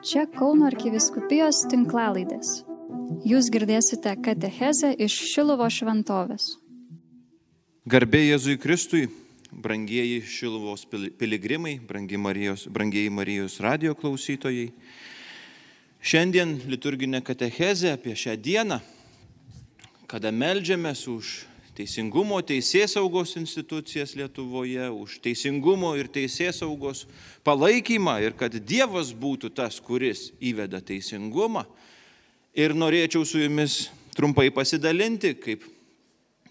Čia Kauno arkiviskupijos tinklalaidės. Jūs girdėsite katechezę iš Šilovo šventovės. Garbė Jėzui Kristui, brangieji Šilovos pil- piligrimai, Marijos, brangieji Marijos radio klausytojai. Šiandien liturginė katechezė apie šią dieną, kada melžiamės už teisingumo teisės saugos institucijas Lietuvoje, už teisingumo ir teisės saugos palaikymą ir kad Dievas būtų tas, kuris įveda teisingumą. Ir norėčiau su jumis trumpai pasidalinti, kaip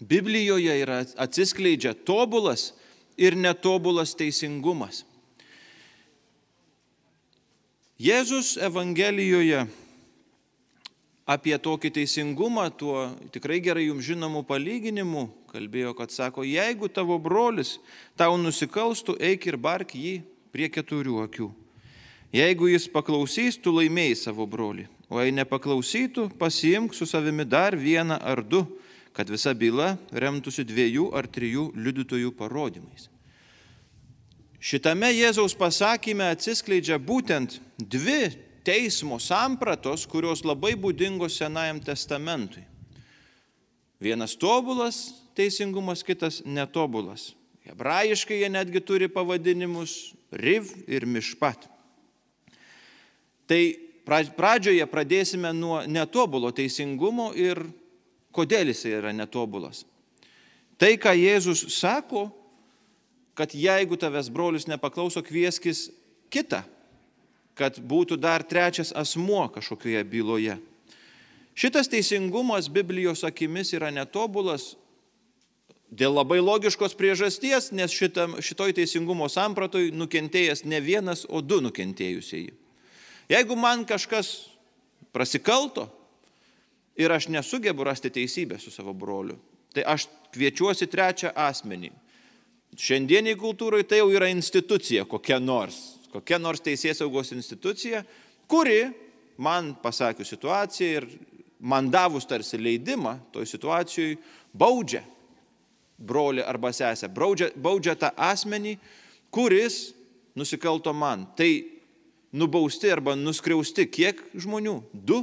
Biblijoje yra atsiskleidžia tobulas ir netobulas teisingumas. Jėzus Evangelijoje apie tokį teisingumą, tuo tikrai gerai jums žinomų palyginimų kalbėjo, kad sako, jeigu tavo brolis tau nusikalstų, eik ir bark jį prie keturių akių. Jeigu jis paklausys, tu laimėjai savo brolį, o jei nepaklausytų, pasiimk su savimi dar vieną ar du, kad visa byla remtųsi dviejų ar trijų liudytojų parodymais. Šitame Jėzaus pasakyme atsiskleidžia būtent dvi teismo sampratos, kurios labai būdingos Senajam testamentui. Vienas tobulas teisingumas, kitas netobulas. Hebrajiškai jie netgi turi pavadinimus Riv ir Mišpat. Tai pradžioje pradėsime nuo netobulo teisingumo ir kodėl jis yra netobulas. Tai, ką Jėzus sako, kad jeigu tavęs brolius nepaklauso, kvieskis kitą, kad būtų dar trečias asmuo kažkokioje byloje. Šitas teisingumas Biblijos akimis yra netobulas dėl labai logiškos priežasties, nes šitam, šitoj teisingumo sampratoj nukentėjęs ne vienas, o du nukentėjusieji. Jeigu man kažkas prasikalto ir aš nesugebu rasti teisybę su savo broliu, tai aš kviečiuosi trečią asmenį. Šiandieniai kultūrai tai jau yra institucija kokia nors, kokia nors teisės saugos institucija, kuri man pasakius situaciją ir man davus tarsi leidimą toj situacijai baudžia brolį arba sesę, baudžia, baudžia tą asmenį, kuris nusikalto man. Tai nubausti arba nuskriausti kiek žmonių? Du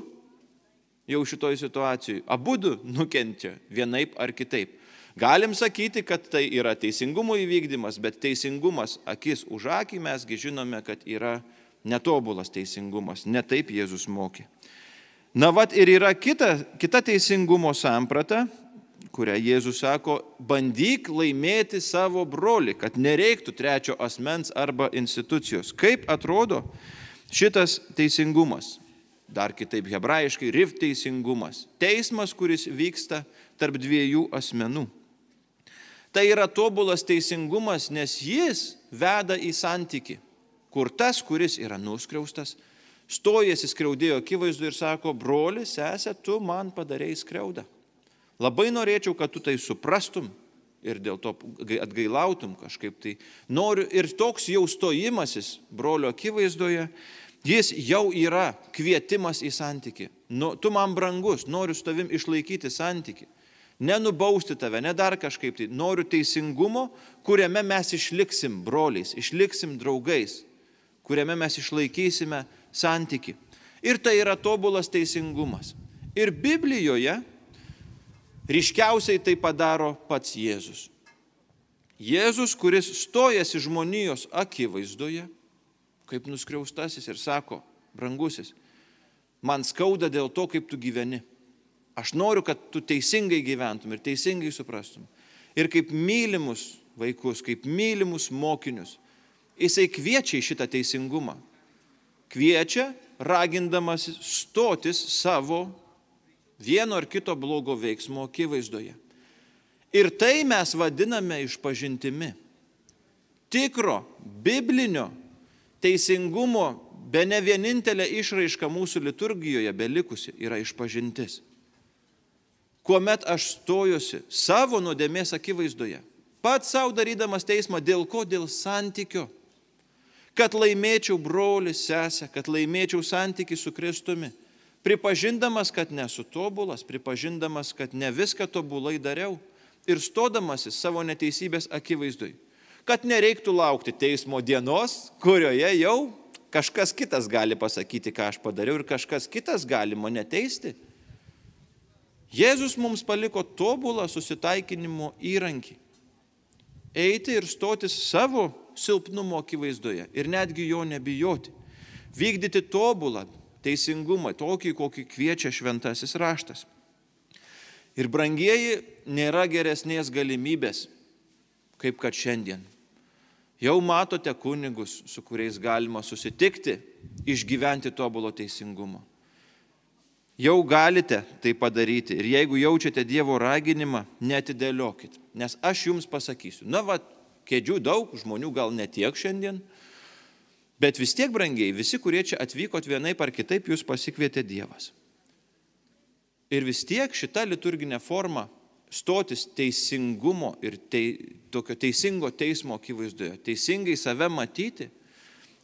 jau šitoj situacijai. Abu du nukenčia vienaip ar kitaip. Galim sakyti, kad tai yra teisingumo įvykdymas, bet teisingumas akis už akį mesgi žinome, kad yra netobulas teisingumas. Netaip Jėzus mokė. Na vad ir yra kita, kita teisingumo samprata, kurią Jėzus sako, bandyk laimėti savo brolį, kad nereiktų trečio asmens arba institucijos. Kaip atrodo šitas teisingumas? Dar kitaip hebrajiškai, riv teisingumas. Teismas, kuris vyksta tarp dviejų asmenų. Tai yra tobulas teisingumas, nes jis veda į santyki, kur tas, kuris yra nuskriaustas, stojasi skriaudėjo akivaizdu ir sako, broli, sesė, tu man padarėjai skriaudą. Labai norėčiau, kad tu tai suprastum ir dėl to atgailautum kažkaip tai. Noriu ir toks jau stojimasis brolio akivaizdoje, jis jau yra kvietimas į santyki. Nu, tu man brangus, noriu su tavim išlaikyti santyki. Nenubausti tave, ne dar kažkaip tai. Noriu teisingumo, kuriame mes išliksim broliais, išliksim draugais, kuriame mes išlaikysime santyki. Ir tai yra tobulas teisingumas. Ir Biblijoje ryškiausiai tai padaro pats Jėzus. Jėzus, kuris stojasi žmonijos akivaizdoje, kaip nuskriaustasis ir sako, brangusis, man skauda dėl to, kaip tu gyveni. Aš noriu, kad tu teisingai gyventum ir teisingai suprastum. Ir kaip mylimus vaikus, kaip mylimus mokinius, jisai kviečia į šitą teisingumą. Kviečia, ragindamas stotis savo vieno ar kito blogo veiksmo akivaizdoje. Ir tai mes vadiname išpažintimi. Tikro, biblinio teisingumo, be ne vienintelė išraiška mūsų liturgijoje belikusi yra išpažintis. Kuomet aš stojusi savo nuodėmės akivaizdoje, pats savo darydamas teismą, dėl ko? Dėl santykio. Kad laimėčiau brolį, sesę, kad laimėčiau santyki su Kristumi pripažindamas, kad nesu tobulas, pripažindamas, kad ne viską tobulai dariau ir stodamasis savo neteisybės akivaizdui, kad nereiktų laukti teismo dienos, kurioje jau Kažkas kitas gali pasakyti, ką aš padariau ir kažkas kitas gali mane teisti. Jėzus mums paliko tobulą susitaikinimo įrankį. Eiti ir stotis savo silpnumo akivaizdoje ir netgi jo nebijoti. Vykdyti tobulą teisingumą, tokį, kokį kviečia šventasis raštas. Ir brangieji, nėra geresnės galimybės, kaip kad šiandien Jau matote kunigus, su kuriais galima susitikti, išgyventi tobulo teisingumo. Jau galite tai padaryti ir jeigu jaučiate Dievo raginimą, netidėliokit, nes aš jums pasakysiu, na va, kėdžių daug, žmonių gal netiek šiandien, bet vis tiek brangiai, visi, kurie čia atvykot vienai par kitaip, jūs pasikvietė Dievas. Ir vis tiek šita liturginė forma stotis teisingumo ir tei, tokio teisingo teismo akivaizdoje, teisingai save matyti,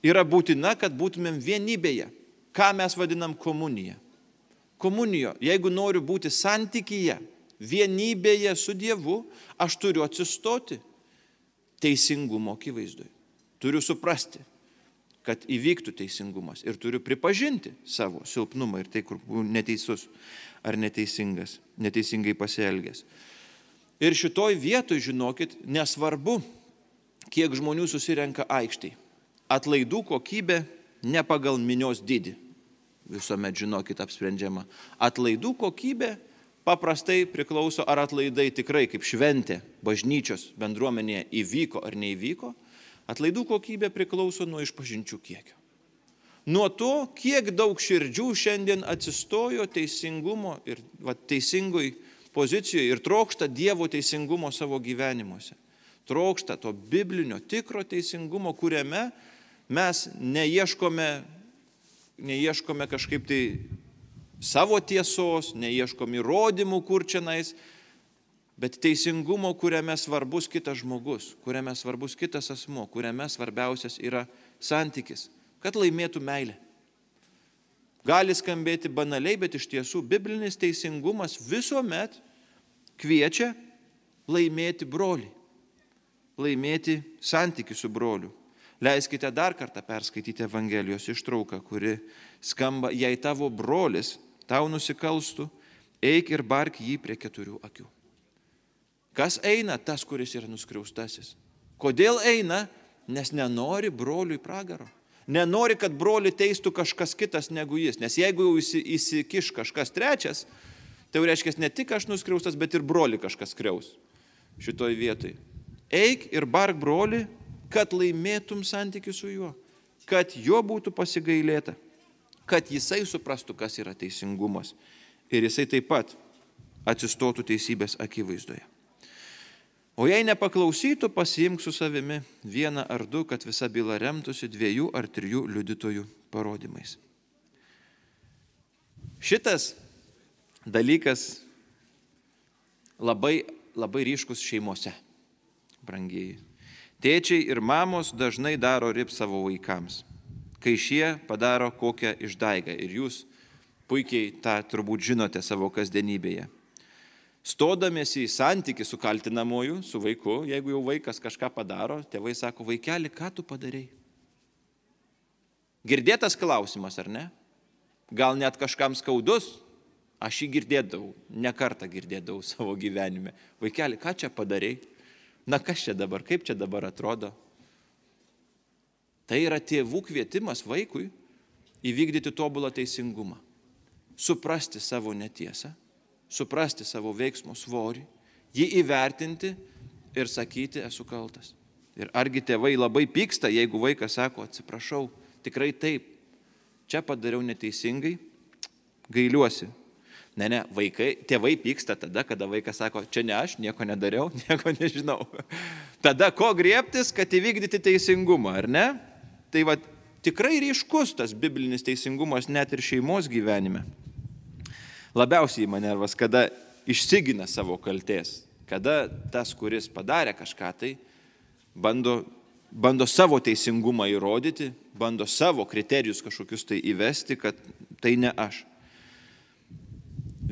yra būtina, kad būtumėm vienybėje. Ką mes vadinam komunija? Komunijo, jeigu noriu būti santykyje, vienybėje su Dievu, aš turiu atsistoti teisingumo akivaizdoje. Turiu suprasti, kad įvyktų teisingumas ir turiu pripažinti savo silpnumą ir tai, kur neteisus ar neteisingas, neteisingai pasielgęs. Ir šitoj vietoj, žinokit, nesvarbu, kiek žmonių susirenka aikštai. Atlaidų kokybė ne pagal minios dydį. Visuomet, žinokit, apsprendžiama. Atlaidų kokybė paprastai priklauso, ar atlaidai tikrai kaip šventė bažnyčios bendruomenėje įvyko ar neįvyko. Atlaidų kokybė priklauso nuo išpažinčių kiekio nuo to, kiek daug širdžių šiandien atsistojo teisingumo ir va, teisingoj pozicijoje ir trokšta Dievo teisingumo savo gyvenimuose. Trokšta to biblinio tikro teisingumo, kuriame mes neieškome, neieškome kažkaip tai savo tiesos, neieškom įrodymų kur čia nais, bet teisingumo, kuriame svarbus kitas žmogus, kuriame svarbus kitas asmo, kuriame svarbiausias yra santykis kad laimėtų meilę. Gali skambėti banaliai, bet iš tiesų biblinis teisingumas visuomet kviečia laimėti brolį, laimėti santykių su broliu. Leiskite dar kartą perskaityti Evangelijos ištrauką, kuri skamba, jei tavo brolis tau nusikalstų, eik ir bark jį prie keturių akių. Kas eina, tas, kuris yra nuskriaustasis. Kodėl eina? Nes nenori broliui pragaro. Nenori, kad broli teistų kažkas kitas negu jis. Nes jeigu jau įsikiš kažkas trečias, tai jau reiškia ne tik aš nuskriaustas, bet ir broli kažkas skriaus šitoj vietoj. Eik ir bark broli, kad laimėtum santykių su juo, kad jo būtų pasigailėta, kad jisai suprastų, kas yra teisingumas ir jisai taip pat atsistotų teisybės akivaizdoje. O jei nepaklausytų, pasiimk su savimi vieną ar du, kad visa byla remtųsi dviejų ar trijų liudytojų parodymais. Šitas dalykas labai, labai ryškus šeimose, brangieji. Tėčiai ir mamos dažnai daro rip savo vaikams, kai šie padaro kokią išdaigą ir jūs puikiai tą turbūt žinote savo kasdienybėje stodamėsi į santyki su kaltinamoju, su vaiku, jeigu jau vaikas kažką padaro, tėvai sako, vaikeli, ką tu padarėjai? Girdėtas klausimas, ar ne? Gal net kažkam skaudus? Aš jį girdėdavau, ne kartą girdėdavau savo gyvenime. Vaikeli, ką čia padarėjai? Na kas čia dabar, kaip čia dabar atrodo? Tai yra tėvų kvietimas vaikui įvykdyti tobulą teisingumą, suprasti savo netiesą suprasti savo veiksmo svorį, jį įvertinti ir sakyti, esu kaltas. Ir argi tėvai labai pyksta, jeigu vaikas sako, atsiprašau, tikrai taip, čia padariau neteisingai, gailiuosi. Ne, ne, vaikai, tėvai pyksta tada, kada vaikas sako, čia ne aš, nieko nedariau, nieko nežinau. Tada ko griebtis, kad įvykdyti teisingumą, ar ne? Tai va, tikrai ryškus tas biblinis teisingumas net ir šeimos gyvenime labiausiai manervas, kada išsigina savo kalties, kada tas, kuris padarė kažką tai, bando, bando savo teisingumą įrodyti, bando savo kriterijus kažkokius tai įvesti, kad tai ne aš.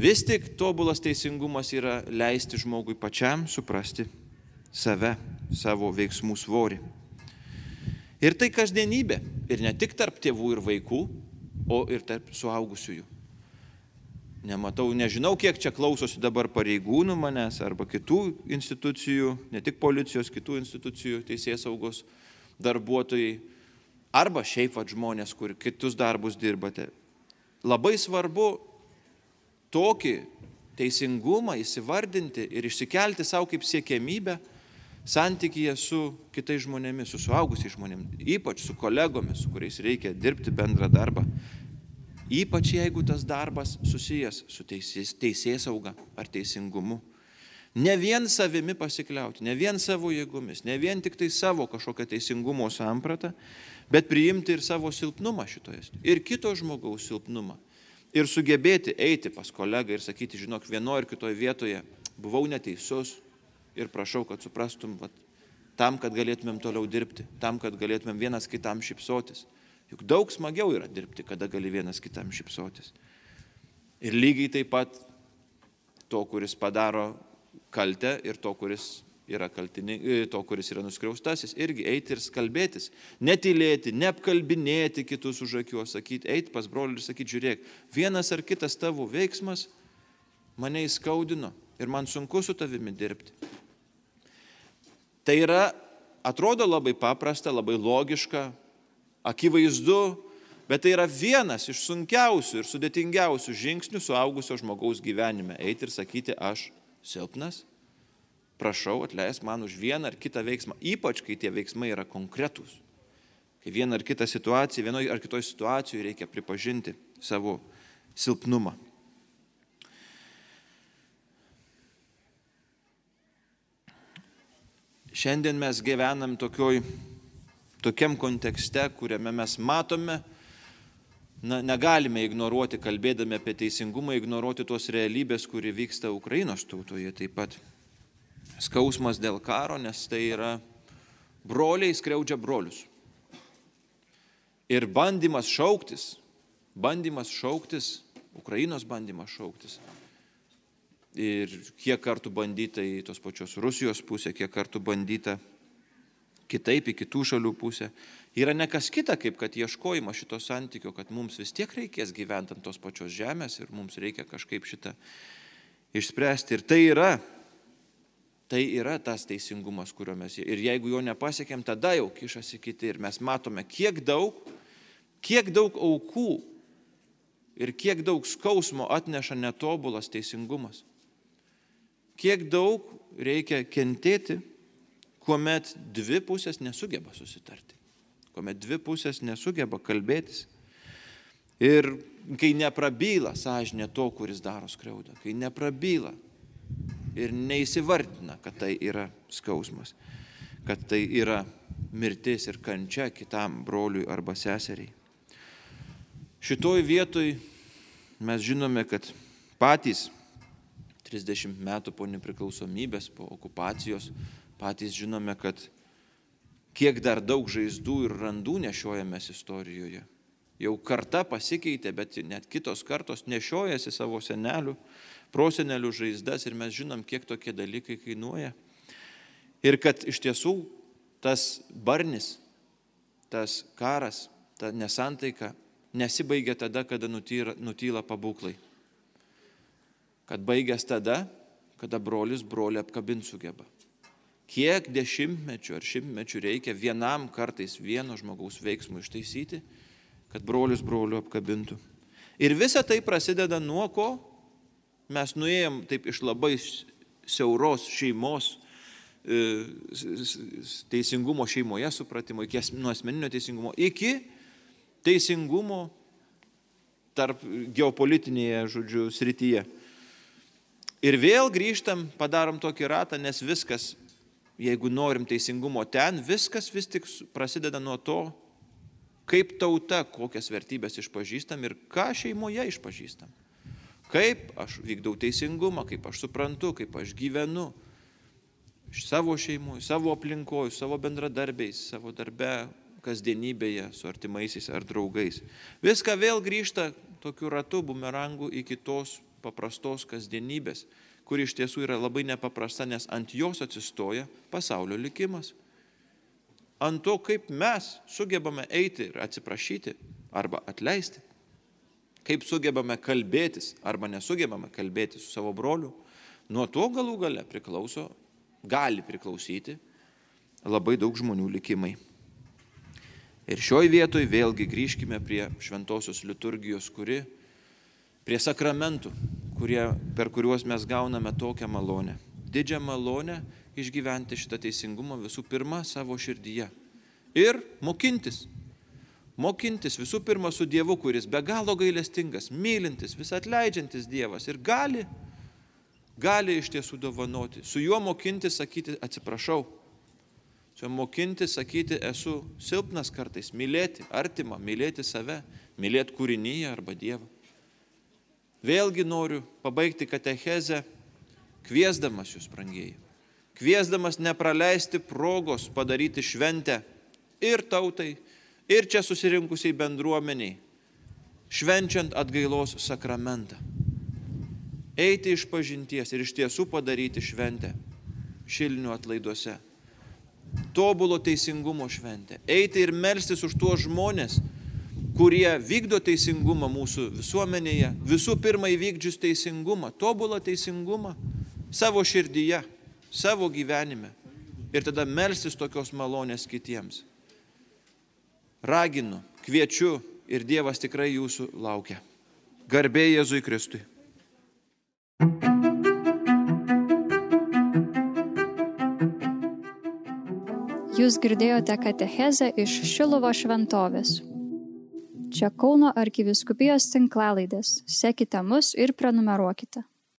Vis tik tobulas teisingumas yra leisti žmogui pačiam suprasti save, savo veiksmų svorį. Ir tai kasdienybė. Ir ne tik tarp tėvų ir vaikų, o ir tarp suaugusiųjų. Nematau, nežinau, kiek čia klausosi dabar pareigūnų manęs arba kitų institucijų, ne tik policijos, kitų institucijų, teisės saugos darbuotojai, arba šiaip vad žmonės, kur kitus darbus dirbate. Labai svarbu tokį teisingumą įsivardinti ir išsikelti savo kaip siekėmybę santykyje su kitais žmonėmis, su suaugusiais žmonėmis, ypač su kolegomis, su kuriais reikia dirbti bendrą darbą. Ypač jeigu tas darbas susijęs su teisės, teisės sauga ar teisingumu. Ne vien savimi pasikliauti, ne vien savo jėgomis, ne vien tik tai savo kažkokią teisingumo sampratą, bet priimti ir savo silpnumą šitoje, ir kito žmogaus silpnumą. Ir sugebėti eiti pas kolegą ir sakyti, žinok, vienoje ir kitoje vietoje buvau neteisus ir prašau, kad suprastum, vat, tam, kad galėtumėm toliau dirbti, tam, kad galėtumėm vienas kitam šipsotis. Juk daug smagiau yra dirbti, kada gali vienas kitam šipsotis. Ir lygiai taip pat to, kuris padaro kaltę ir to, kuris yra, kaltini, e, to, kuris yra nuskriaustasis, irgi eiti ir kalbėtis. Netylėti, neapkalbinėti kitus už akių, sakyti, eiti pas brolių ir sakyti, žiūrėk, vienas ar kitas tavo veiksmas mane įskaudino ir man sunku su tavimi dirbti. Tai yra, atrodo labai paprasta, labai logiška, akivaizdu, bet tai yra vienas iš sunkiausių ir sudėtingiausių žingsnių suaugusio žmogaus gyvenime. Eiti ir sakyti, aš silpnas, prašau atleisk man už vieną ar kitą veiksmą, ypač kai tie veiksmai yra konkretūs. Kai vieną ar kitą situaciją, vienoje ar kitoje situacijoje reikia pripažinti savo silpnumą. Šiandien mes gyvenam tokioj tokiam kontekste, kuriame mes matome, na, negalime ignoruoti, kalbėdami apie teisingumą, ignoruoti tos realybės, kuri vyksta Ukrainos tautoje taip pat. Skausmas dėl karo, nes tai yra broliai skriaudžia brolius. Ir bandymas šauktis, bandymas šauktis, Ukrainos bandymas šauktis. Ir kiek kartų bandyta į tos pačios Rusijos pusę, kiek kartų bandyta kitaip į kitų šalių pusę, yra ne kas kita, kaip kad ieškojama šito santykio, kad mums vis tiek reikės gyventi ant tos pačios žemės ir mums reikia kažkaip šitą išspręsti. Ir tai yra, tai yra tas teisingumas, kurio mes ir jeigu jo nepasiekėm, tada jau kišasi kiti ir mes matome, kiek daug, kiek daug aukų ir kiek daug skausmo atneša netobulas teisingumas. Kiek daug reikia kentėti kuomet dvi pusės nesugeba susitarti, kuomet dvi pusės nesugeba kalbėtis. Ir kai neprabyla sąžinė to, kuris daro skriaudą, kai neprabyla ir neįsivardina, kad tai yra skausmas, kad tai yra mirtis ir kančia kitam broliui arba seseriai. Šitoj vietoj mes žinome, kad patys 30 metų po nepriklausomybės, po okupacijos Patys žinome, kad kiek dar daug žaizdų ir randų nešiojamės istorijoje. Jau karta pasikeitė, bet net kitos kartos nešiojasi savo senelių, prosenelių žaizdas ir mes žinom, kiek tokie dalykai kainuoja. Ir kad iš tiesų tas barnis, tas karas, ta nesantaika nesibaigia tada, kada nutyra, nutyla pabūklai. Kad baigęs tada, kada brolis brolį apkabint sugeba kiek dešimtmečių ar šimtmečių reikia vienam kartais vieno žmogaus veiksmų ištaisyti, kad brolius broliu apkabintų. Ir visa tai prasideda nuo ko mes nuėjom taip iš labai siauros šeimos, e, teisingumo šeimoje supratimo, iki nuo asmeninio teisingumo, iki teisingumo tarp geopolitinėje, žodžiu, srityje. Ir vėl grįžtam, padarom tokį ratą, nes viskas jeigu norim teisingumo ten, viskas vis tik prasideda nuo to, kaip tauta, kokias vertybės išpažįstam ir ką šeimoje išpažįstam. Kaip aš vykdau teisingumą, kaip aš suprantu, kaip aš gyvenu iš savo šeimoje, savo aplinkoje, savo bendradarbiais, savo darbe, kasdienybėje, su artimaisiais ar draugais. Viską vėl grįžta tokiu ratu bumerangu iki tos paprastos kasdienybės kuri iš tiesų yra labai nepaprasta, nes ant jos atsistoja pasaulio likimas. ant to, kaip mes sugebame eiti ir atsiprašyti arba atleisti, kaip sugebame kalbėtis arba nesugebame kalbėti su savo broliu, nuo to galų gale priklauso, gali priklausyti labai daug žmonių likimai. Ir šioj vietoj vėlgi grįžkime prie šventosios liturgijos, kuri, prie sakramentų, kurie, per kuriuos mes gauname tokią malonę. Didžią malonę išgyventi šitą teisingumą visų pirma savo širdyje. Ir mokintis. Mokintis visų pirma su Dievu, kuris be galo gailestingas, mylintis, vis atleidžiantis Dievas ir gali, gali iš tiesų dovanoti. Su juo mokintis sakyti atsiprašau. Su juo mokintis sakyti esu silpnas kartais, mylėti artimą, mylėti save, mylėti kūrinyje arba Dievą. Vėlgi noriu pabaigti katechezę, kviesdamas jūs, brangieji kviesdamas nepraleisti progos padaryti šventę ir tautai, ir čia susirinkusiai bendruomeniai, švenčiant atgailos sakramentą. Eiti iš pažinties ir iš tiesų padaryti šventę šilinių atlaiduose. Tobulo teisingumo šventę. Eiti ir melstis už tuos žmonės, kurie vykdo teisingumą mūsų visuomenėje, visų pirma įvykdžius teisingumą, tobulą teisingumą savo širdyje savo gyvenime ir tada melstis tokios malonės kitiems. Raginu, kviečiu ir Dievas tikrai jūsų laukia. Garbė Jėzui Kristui. Jūs girdėjote katechezę iš Šilovo šventovės. Čia Kauno arkiviskupijos tinklalaidės. Sekite mus ir prenumeruokite.